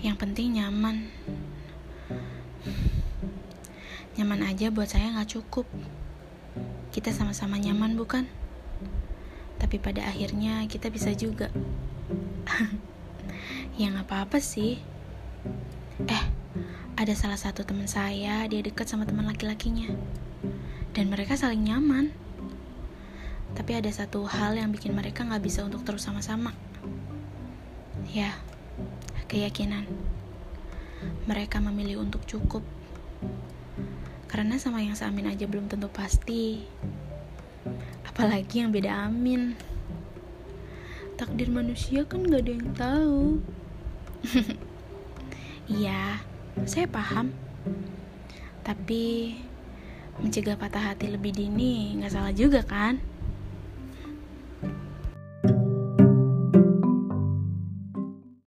Yang penting nyaman. Nyaman aja buat saya nggak cukup. Kita sama-sama nyaman bukan? Tapi pada akhirnya kita bisa juga. ya nggak apa-apa sih. Eh, ada salah satu teman saya, dia dekat sama teman laki-lakinya. Dan mereka saling nyaman. Tapi ada satu hal yang bikin mereka nggak bisa untuk terus sama-sama. Ya, keyakinan. Mereka memilih untuk cukup. Karena sama yang seamin aja belum tentu pasti. Apalagi yang beda amin. Takdir manusia kan gak ada yang tahu. iya, saya paham. Tapi mencegah patah hati lebih dini nggak salah juga kan?